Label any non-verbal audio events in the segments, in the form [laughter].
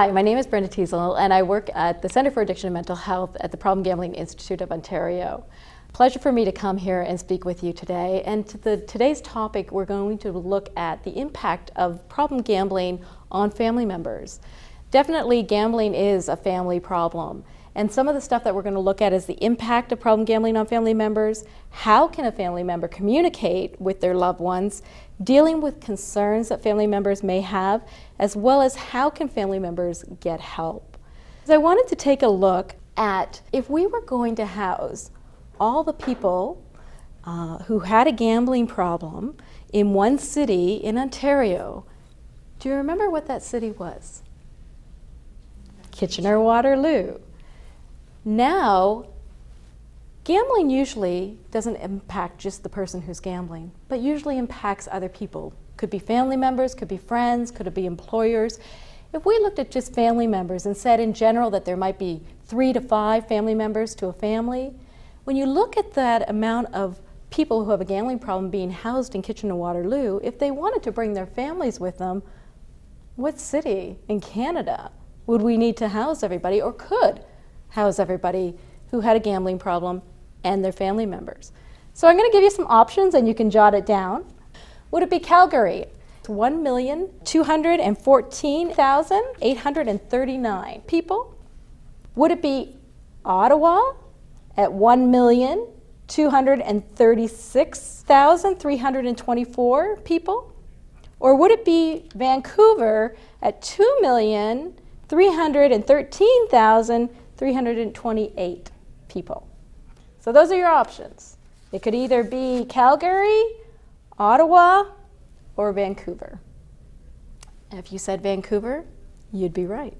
Hi, my name is Brenda Teasel, and I work at the Centre for Addiction and Mental Health at the Problem Gambling Institute of Ontario. Pleasure for me to come here and speak with you today. And to the, today's topic, we're going to look at the impact of problem gambling on family members. Definitely, gambling is a family problem. And some of the stuff that we're going to look at is the impact of problem gambling on family members. How can a family member communicate with their loved ones? Dealing with concerns that family members may have, as well as how can family members get help. So I wanted to take a look at if we were going to house all the people uh, who had a gambling problem in one city in Ontario. Do you remember what that city was? Kitchener Waterloo. Now, gambling usually doesn't impact just the person who's gambling, but usually impacts other people. Could be family members, could be friends, could it be employers. If we looked at just family members and said in general that there might be three to five family members to a family, when you look at that amount of people who have a gambling problem being housed in Kitchener Waterloo, if they wanted to bring their families with them, what city in Canada would we need to house everybody or could house everybody who had a gambling problem and their family members. So I'm going to give you some options and you can jot it down. Would it be Calgary? 1,214,839 people. Would it be Ottawa at 1,236,324 people? Or would it be Vancouver at 2,313,000 328 people. So those are your options. It could either be Calgary, Ottawa, or Vancouver. If you said Vancouver, you'd be right.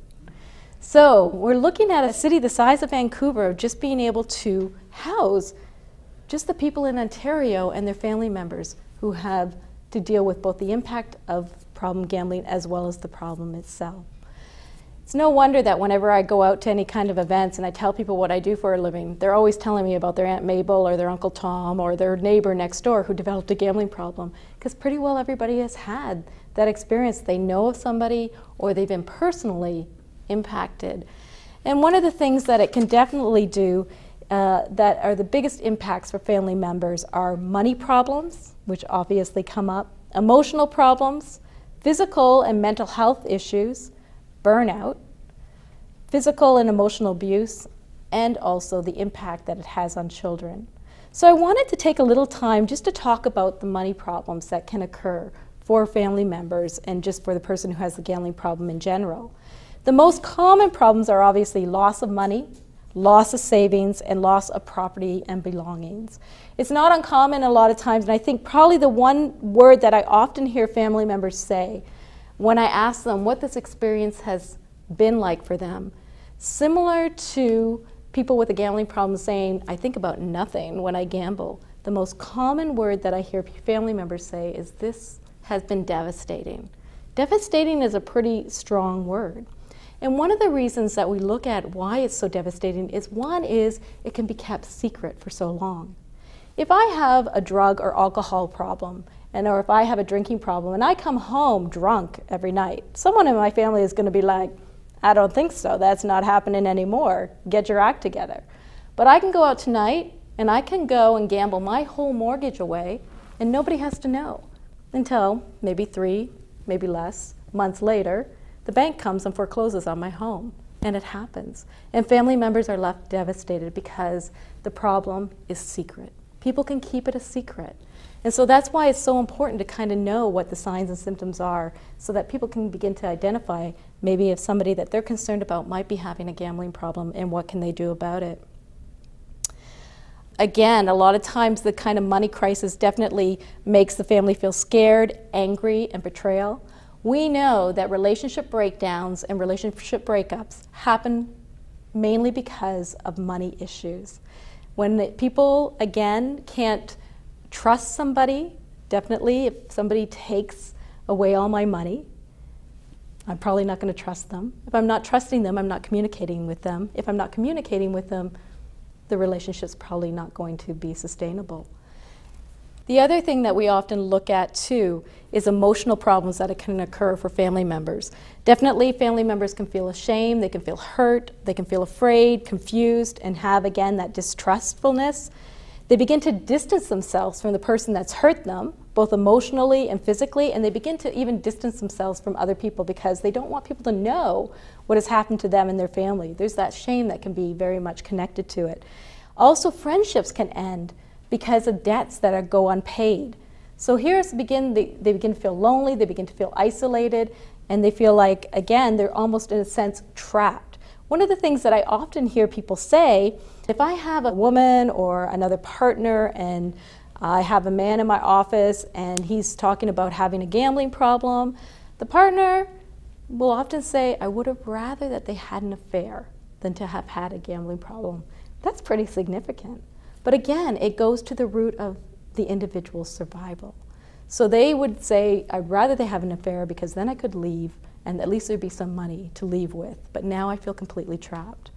So we're looking at a city the size of Vancouver just being able to house just the people in Ontario and their family members who have to deal with both the impact of problem gambling as well as the problem itself. It's no wonder that whenever I go out to any kind of events and I tell people what I do for a living, they're always telling me about their Aunt Mabel or their Uncle Tom or their neighbor next door who developed a gambling problem. Because pretty well everybody has had that experience. They know of somebody or they've been personally impacted. And one of the things that it can definitely do uh, that are the biggest impacts for family members are money problems, which obviously come up, emotional problems, physical and mental health issues burnout, physical and emotional abuse, and also the impact that it has on children. So I wanted to take a little time just to talk about the money problems that can occur for family members and just for the person who has the gambling problem in general. The most common problems are obviously loss of money, loss of savings, and loss of property and belongings. It's not uncommon a lot of times, and I think probably the one word that I often hear family members say when I ask them what this experience has been like for them, similar to people with a gambling problem saying, I think about nothing when I gamble. The most common word that I hear family members say is, This has been devastating. Devastating is a pretty strong word. And one of the reasons that we look at why it's so devastating is one is it can be kept secret for so long. If I have a drug or alcohol problem and or if I have a drinking problem and I come home drunk every night, someone in my family is going to be like, I don't think so. That's not happening anymore. Get your act together. But I can go out tonight and I can go and gamble my whole mortgage away and nobody has to know until maybe three, maybe less months later, the bank comes and forecloses on my home. And it happens. And family members are left devastated because the problem is secret. People can keep it a secret. And so that's why it's so important to kind of know what the signs and symptoms are so that people can begin to identify maybe if somebody that they're concerned about might be having a gambling problem and what can they do about it. again, a lot of times the kind of money crisis definitely makes the family feel scared, angry, and betrayal. We know that relationship breakdowns and relationship breakups happen mainly because of money issues. When people, again, can't trust somebody, definitely, if somebody takes away all my money, I'm probably not going to trust them. If I'm not trusting them, I'm not communicating with them. If I'm not communicating with them, the relationship's probably not going to be sustainable. The other thing that we often look at too is emotional problems that can occur for family members. Definitely, family members can feel ashamed, they can feel hurt, they can feel afraid, confused, and have again that distrustfulness. They begin to distance themselves from the person that's hurt them, both emotionally and physically, and they begin to even distance themselves from other people because they don't want people to know what has happened to them and their family. There's that shame that can be very much connected to it. Also, friendships can end because of debts that are, go unpaid. So here begin, they begin to feel lonely, they begin to feel isolated, and they feel like, again, they're almost in a sense trapped. One of the things that I often hear people say if I have a woman or another partner and I have a man in my office and he's talking about having a gambling problem, the partner will often say, I would have rather that they had an affair than to have had a gambling problem. That's pretty significant. But again, it goes to the root of the individual's survival. So they would say, I'd rather they have an affair because then I could leave and at least there'd be some money to leave with. But now I feel completely trapped.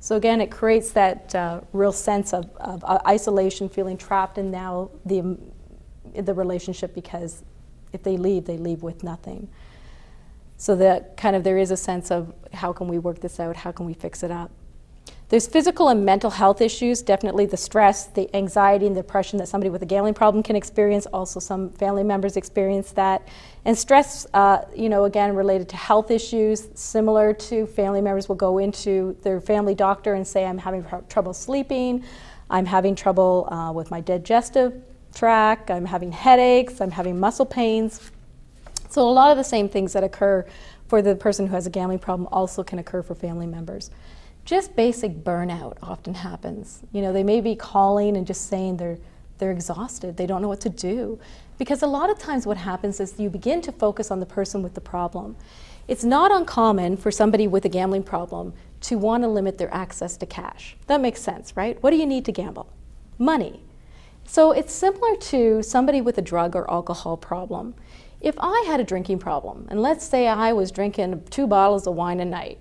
So again, it creates that uh, real sense of, of uh, isolation, feeling trapped, and now the, the relationship because if they leave, they leave with nothing. So that kind of there is a sense of how can we work this out? How can we fix it up? There's physical and mental health issues, definitely the stress, the anxiety, and depression that somebody with a gambling problem can experience. Also, some family members experience that. And stress, uh, you know, again, related to health issues, similar to family members will go into their family doctor and say, I'm having trouble sleeping, I'm having trouble uh, with my digestive tract, I'm having headaches, I'm having muscle pains. So, a lot of the same things that occur for the person who has a gambling problem also can occur for family members just basic burnout often happens. You know, they may be calling and just saying they're they're exhausted, they don't know what to do. Because a lot of times what happens is you begin to focus on the person with the problem. It's not uncommon for somebody with a gambling problem to want to limit their access to cash. That makes sense, right? What do you need to gamble? Money. So it's similar to somebody with a drug or alcohol problem. If I had a drinking problem, and let's say I was drinking two bottles of wine a night,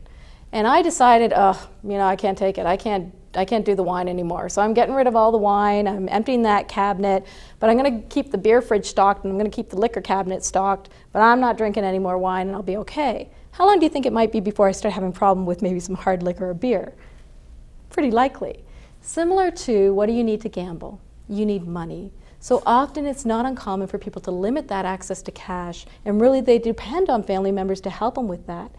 and I decided, oh, you know, I can't take it. I can't I can't do the wine anymore. So I'm getting rid of all the wine. I'm emptying that cabinet, but I'm going to keep the beer fridge stocked and I'm going to keep the liquor cabinet stocked, but I'm not drinking any more wine and I'll be okay. How long do you think it might be before I start having a problem with maybe some hard liquor or beer? Pretty likely. Similar to what do you need to gamble? You need money. So often it's not uncommon for people to limit that access to cash, and really they depend on family members to help them with that.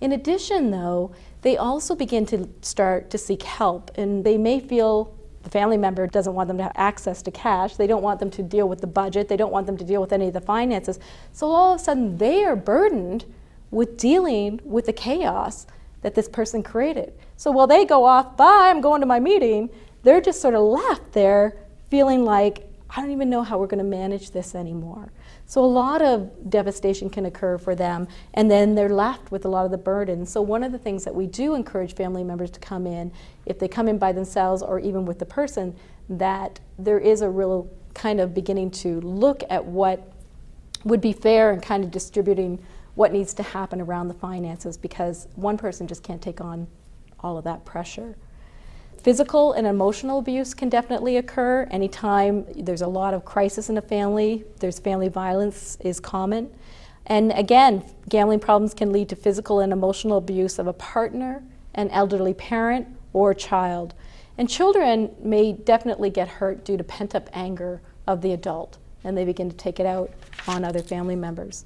In addition, though, they also begin to start to seek help, and they may feel the family member doesn't want them to have access to cash. They don't want them to deal with the budget. They don't want them to deal with any of the finances. So all of a sudden, they are burdened with dealing with the chaos that this person created. So while they go off, bye, I'm going to my meeting, they're just sort of left there feeling like, I don't even know how we're going to manage this anymore. So a lot of devastation can occur for them, and then they're left with a lot of the burden. So one of the things that we do encourage family members to come in, if they come in by themselves or even with the person, that there is a real kind of beginning to look at what would be fair and kind of distributing what needs to happen around the finances because one person just can't take on all of that pressure. Physical and emotional abuse can definitely occur anytime there's a lot of crisis in a family, there's family violence is common. And again, gambling problems can lead to physical and emotional abuse of a partner, an elderly parent, or child. And children may definitely get hurt due to pent up anger of the adult, and they begin to take it out on other family members.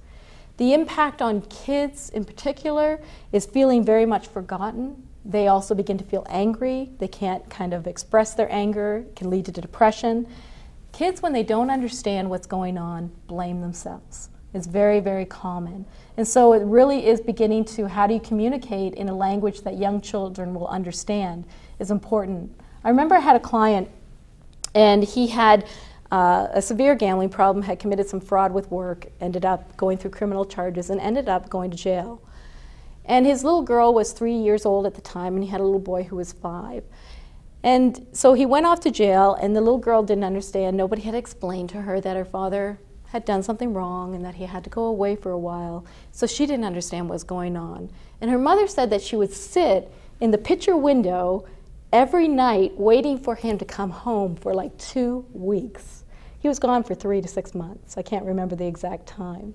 The impact on kids in particular is feeling very much forgotten they also begin to feel angry. They can't kind of express their anger, it can lead to depression. Kids, when they don't understand what's going on, blame themselves. It's very, very common. And so it really is beginning to how do you communicate in a language that young children will understand is important. I remember I had a client And he had uh, a severe gambling problem, had committed some fraud with work, ended up going through criminal charges, and ended up going to jail. And his little girl was three years old at the time, and he had a little boy who was five. And so he went off to jail, and the little girl didn't understand. Nobody had explained to her that her father had done something wrong and that he had to go away for a while. So she didn't understand what was going on. And her mother said that she would sit in the picture window every night waiting for him to come home for like two weeks. He was gone for three to six months. I can't remember the exact time.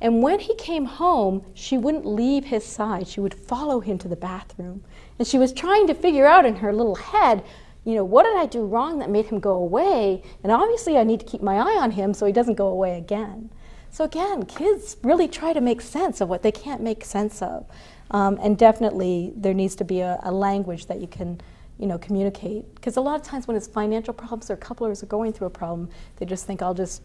And when he came home, she wouldn't leave his side. She would follow him to the bathroom. And she was trying to figure out in her little head, you know, what did I do wrong that made him go away? And obviously, I need to keep my eye on him so he doesn't go away again. So, again, kids really try to make sense of what they can't make sense of. Um, and definitely, there needs to be a, a language that you can you know, communicate. Because a lot of times when it's financial problems or couplers are going through a problem, they just think, I'll just,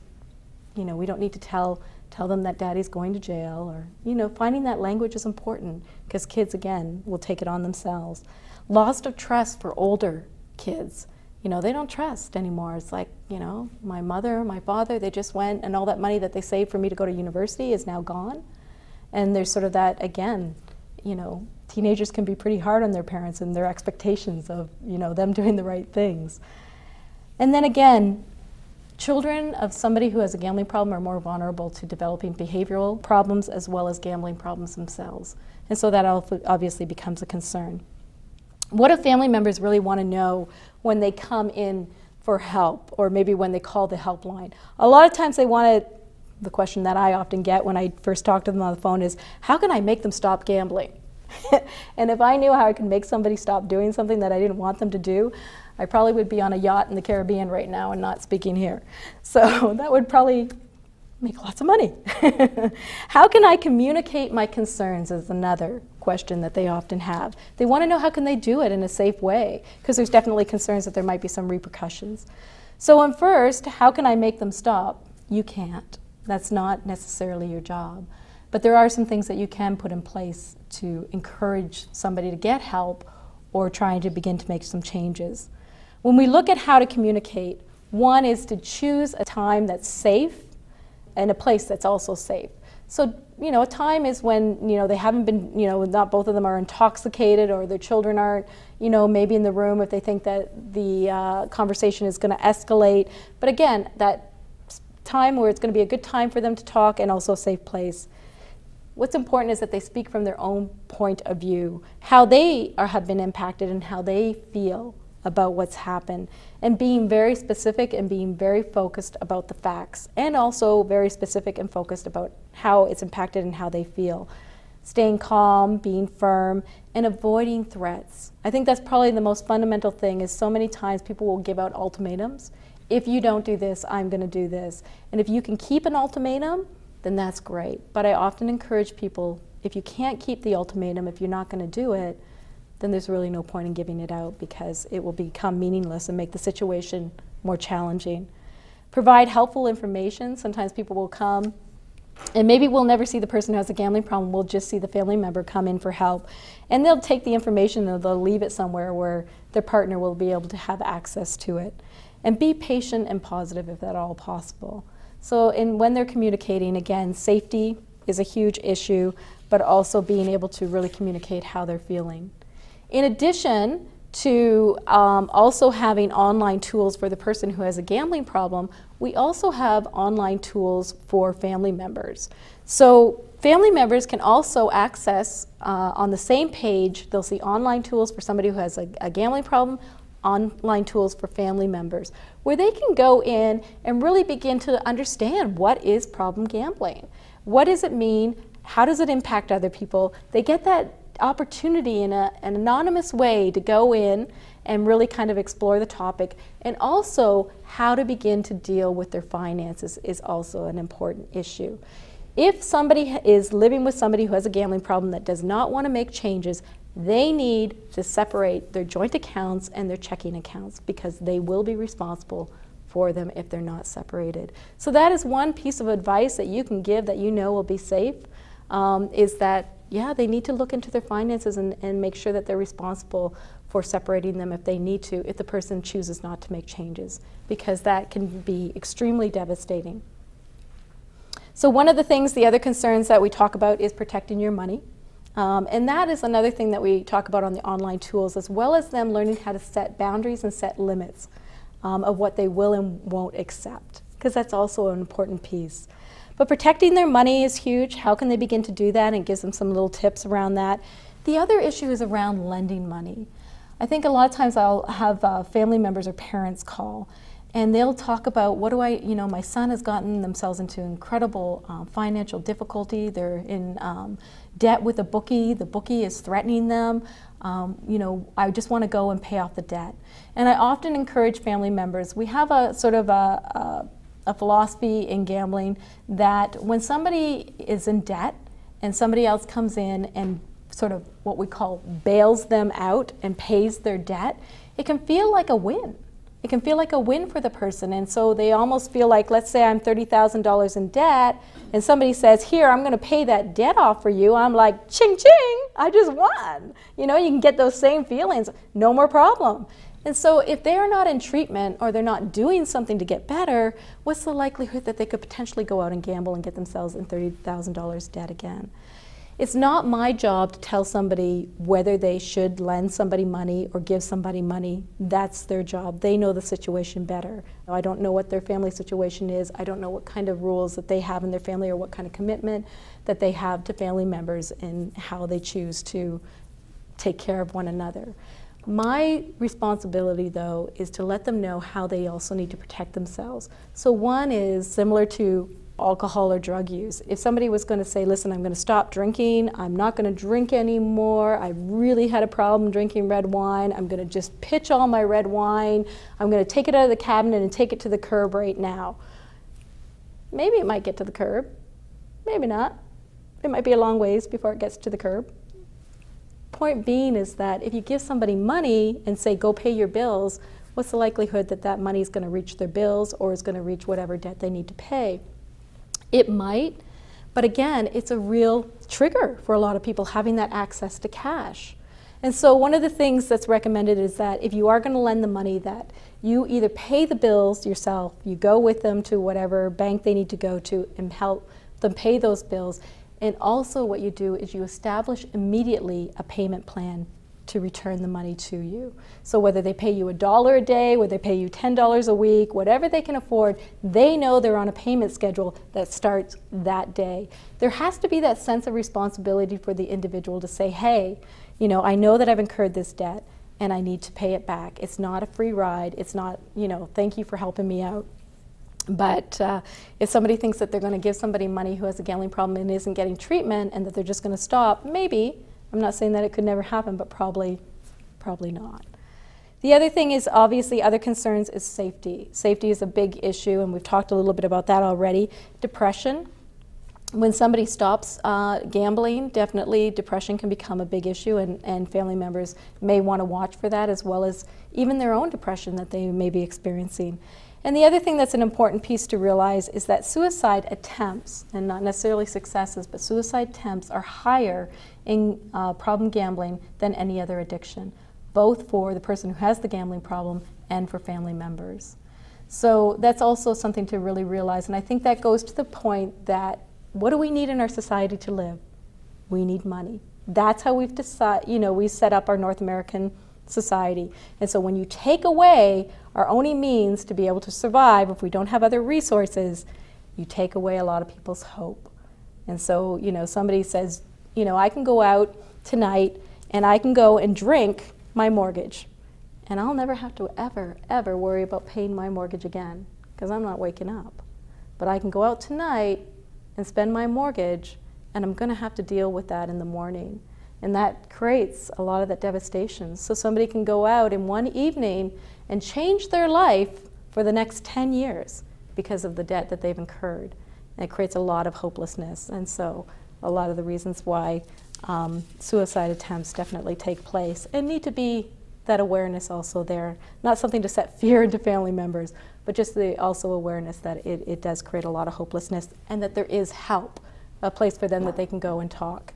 you know, we don't need to tell tell them that daddy's going to jail or you know finding that language is important because kids again will take it on themselves. Loss of trust for older kids. You know they don't trust anymore. It's like you know my mother my father they just went and all that money that they saved for me to go to university is now gone. And there's sort of that again you know teenagers can be pretty hard on their parents and their expectations of you know them doing the right things. And then again Children of somebody who has a gambling problem are more vulnerable to developing behavioral problems as well as gambling problems themselves. And so that obviously becomes a concern. What do family members really want to know when they come in for help or maybe when they call the helpline? A lot of times they want to, the question that I often get when I first talk to them on the phone is, how can I make them stop gambling? [laughs] and if I knew how I could make somebody stop doing something that I didn't want them to do, I probably would be on a yacht in the Caribbean right now and not speaking here. So [laughs] that would probably make lots of money. [laughs] how can I communicate my concerns is another question that they often have. They want to know how can they do it in a safe way because there's definitely concerns that there might be some repercussions. So, on first, how can I make them stop? You can't. That's not necessarily your job. But there are some things that you can put in place to encourage somebody to get help or trying to begin to make some changes. When we look at how to communicate, one is to choose a time that's safe and a place that's also safe. So, you know, a time is when, you know, they haven't been, you know, not both of them are intoxicated or their children aren't, you know, maybe in the room if they think that the uh, conversation is going to escalate. But again, that time where it's going to be a good time for them to talk and also a safe place. What's important is that they speak from their own point of view, how they are, have been impacted and how they feel about what's happened, and being very specific and being very focused about the facts, and also very specific and focused about how it's impacted and how they feel. Staying calm, being firm, and avoiding threats. I think that's probably the most fundamental thing is so many times people will give out ultimatums. If you don't do this, I'm going to do this. And if you can keep an ultimatum, then that's great. But I often encourage people if you can't keep the ultimatum, if you're not going to do it, then there's really no point in giving it out because it will become meaningless and make the situation more challenging. Provide helpful information. Sometimes people will come and maybe we'll never see the person who has a gambling problem. We'll just see the family member come in for help. And they'll take the information and they'll leave it somewhere where their partner will be able to have access to it. And be patient and positive if at all possible. So, in, when they're communicating, again, safety is a huge issue, but also being able to really communicate how they're feeling. In addition to um, also having online tools for the person who has a gambling problem, we also have online tools for family members. So, family members can also access uh, on the same page, they'll see online tools for somebody who has a, a gambling problem, online tools for family members where they can go in and really begin to understand what is problem gambling. What does it mean? How does it impact other people? They get that opportunity in a, an anonymous way to go in and really kind of explore the topic. And also, how to begin to deal with their finances is also an important issue. If somebody is living with somebody who has a gambling problem that does not want to make changes, they need to separate their joint accounts and their checking accounts because they will be responsible for them if they're not separated. So that is one piece of advice that you can give that you know will be safe. Um, is that yeah they need to look into their finances and, and make sure that they're responsible for separating them if they need to, if the person chooses not to make changes, because that can be extremely devastating. So, one of the things, the other concerns that we talk about is protecting your money. Um, and that is another thing that we talk about on the online tools, as well as them learning how to set boundaries and set limits um, of what they will and won't accept, because that's also an important piece. But protecting their money is huge. How can they begin to do that? And gives them some little tips around that. The other issue is around lending money. I think a lot of times I'll have uh, family members or parents call and they'll talk about what do I, you know, my son has gotten themselves into incredible um, financial difficulty. They're in um, debt with a bookie. The bookie is threatening them. Um, you know, I just want to go and pay off the debt. And I often encourage family members. We have a sort of a, a, a philosophy in gambling that when somebody is in debt and somebody else comes in and sort of what we call bails them out and pays their debt, it can feel like a win it can feel like a win for the person. And so they almost feel like, let's say I'm $30,000 in debt, and somebody says, Here, I'm going to pay that debt off for you. I'm like, Ching, ching, I just won. You know, you can get those same feelings, no more problem. And so if they're not in treatment or they're not doing something to get better, what's the likelihood that they could potentially go out and gamble and get themselves in $30,000 debt again? It's not my job to tell somebody whether they should lend somebody money or give somebody money. That's their job. They know the situation better. I don't know what their family situation is. I don't know what kind of rules that they have in their family or what kind of commitment that they have to family members and how they choose to take care of one another. My responsibility, though, is to let them know how they also need to protect themselves. So, one is similar to alcohol or drug use. If somebody was going to say, listen, I'm going to stop drinking, I'm not going to drink anymore, I really had a problem drinking red wine, I'm going to just pitch all my red wine, I'm going to take it out of the cabinet and take it to the curb right now. Maybe it might get to the curb, maybe not. It might be a long ways before it gets to the curb. Point being is that if you give somebody money and say, go pay your bills, what's the likelihood that that money is going to reach their bills or is going to reach whatever debt they need to pay? It might, but again, it's a real trigger for a lot of people having that access to cash. And so one of the things that's recommended is that if you are going to lend the money that you either pay the bills yourself, you go with them to whatever bank they need to go to and help them pay those bills. And also what you do is you establish immediately a payment plan to return the money to you. So whether they pay you a dollar a day, whether they pay you $10 a week, whatever they can afford, they know they're on a payment schedule that starts that day. There has to be that sense of responsibility for the individual to say, hey, you know, I know that I've incurred this debt and I need to pay it back. It's not a free ride. It's not, you know, thank you for helping me out. But uh, if somebody thinks that they're going to give somebody money who has a gambling problem and isn't getting treatment and that they're just going to stop, maybe I'm not saying that it could never happen, but probably, probably not. The other thing is obviously other concerns is safety. Safety is a big issue, and we've talked a little bit about that already. Depression. When somebody stops uh, gambling, definitely depression can become a big issue, and, and family members may want to watch for that as well as even their own depression that they may be experiencing. And the other thing that's an important piece to realize is that suicide attempts, and not necessarily successes, but suicide attempts are higher in uh, problem gambling than any other addiction, both for the person who has the gambling problem and for family members. So that's also something to really realize. And I think that goes to the point that what do we need in our society to live? We need money. That's how we've decided, you know, we set up our North American society. And so when you take away our only means to be able to survive, if we don't have other resources, you take away a lot of people's hope. And so, you know, somebody says, you know, I can go out tonight and I can go and drink my mortgage. And I'll never have to ever, ever worry about paying my mortgage again because I'm not waking up. But I can go out tonight and spend my mortgage, and I'm going to have to deal with that in the morning. And that creates a lot of that devastation. So somebody can go out in one evening and change their life for the next 10 years because of the debt that they've incurred. And it creates a lot of hopelessness. And so a lot of the reasons why um, suicide attempts definitely take place and need to be that awareness also there. Not something to set [laughs] fear into family members, but just the also awareness that it, it does create a lot of hopelessness and that there is help, a place for them that they can go and talk.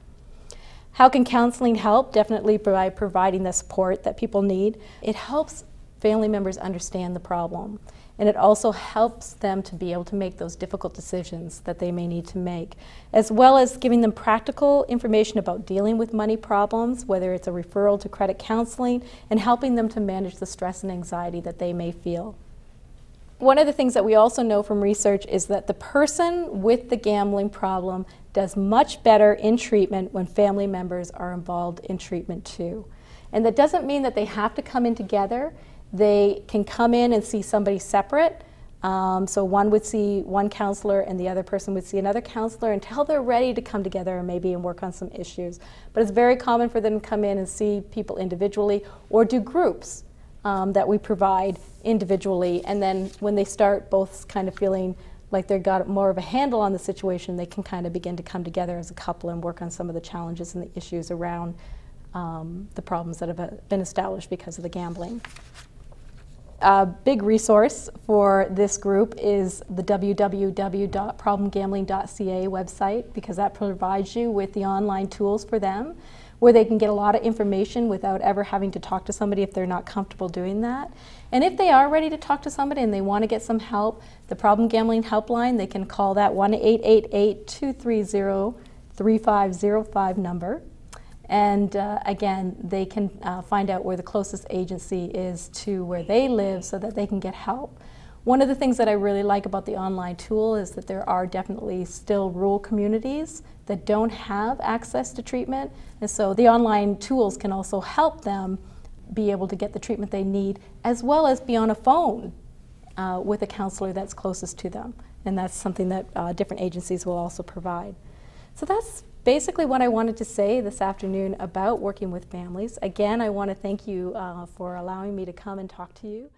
How can counseling help? Definitely by providing the support that people need. It helps family members understand the problem. And it also helps them to be able to make those difficult decisions that they may need to make, as well as giving them practical information about dealing with money problems, whether it's a referral to credit counseling, and helping them to manage the stress and anxiety that they may feel. One of the things that we also know from research is that the person with the gambling problem does much better in treatment when family members are involved in treatment too. And that doesn't mean that they have to come in together. They can come in and see somebody separate. Um, so one would see one counselor and the other person would see another counselor until they're ready to come together and maybe and work on some issues. But it's very common for them to come in and see people individually or do groups um, that we provide individually. And then when they start both kind of feeling like they've got more of a handle on the situation, they can kind of begin to come together as a couple and work on some of the challenges and the issues around um, the problems that have uh, been established because of the gambling. A big resource for this group is the www.problemgambling.ca website because that provides you with the online tools for them where they can get a lot of information without ever having to talk to somebody if they're not comfortable doing that. And if they are ready to talk to somebody and they want to get some help, the Problem Gambling Helpline, they can call that 1 888 230 3505 number. And uh, again, they can uh, find out where the closest agency is to where they live so that they can get help. One of the things that I really like about the online tool is that there are definitely still rural communities that don't have access to treatment. And so the online tools can also help them be able to get the treatment they need, as well as be on a phone uh, with a counselor that's closest to them. And that's something that uh, different agencies will also provide. So that's basically what I wanted to say this afternoon about working with families. Again, I want to thank you uh, for allowing me to come and talk to you.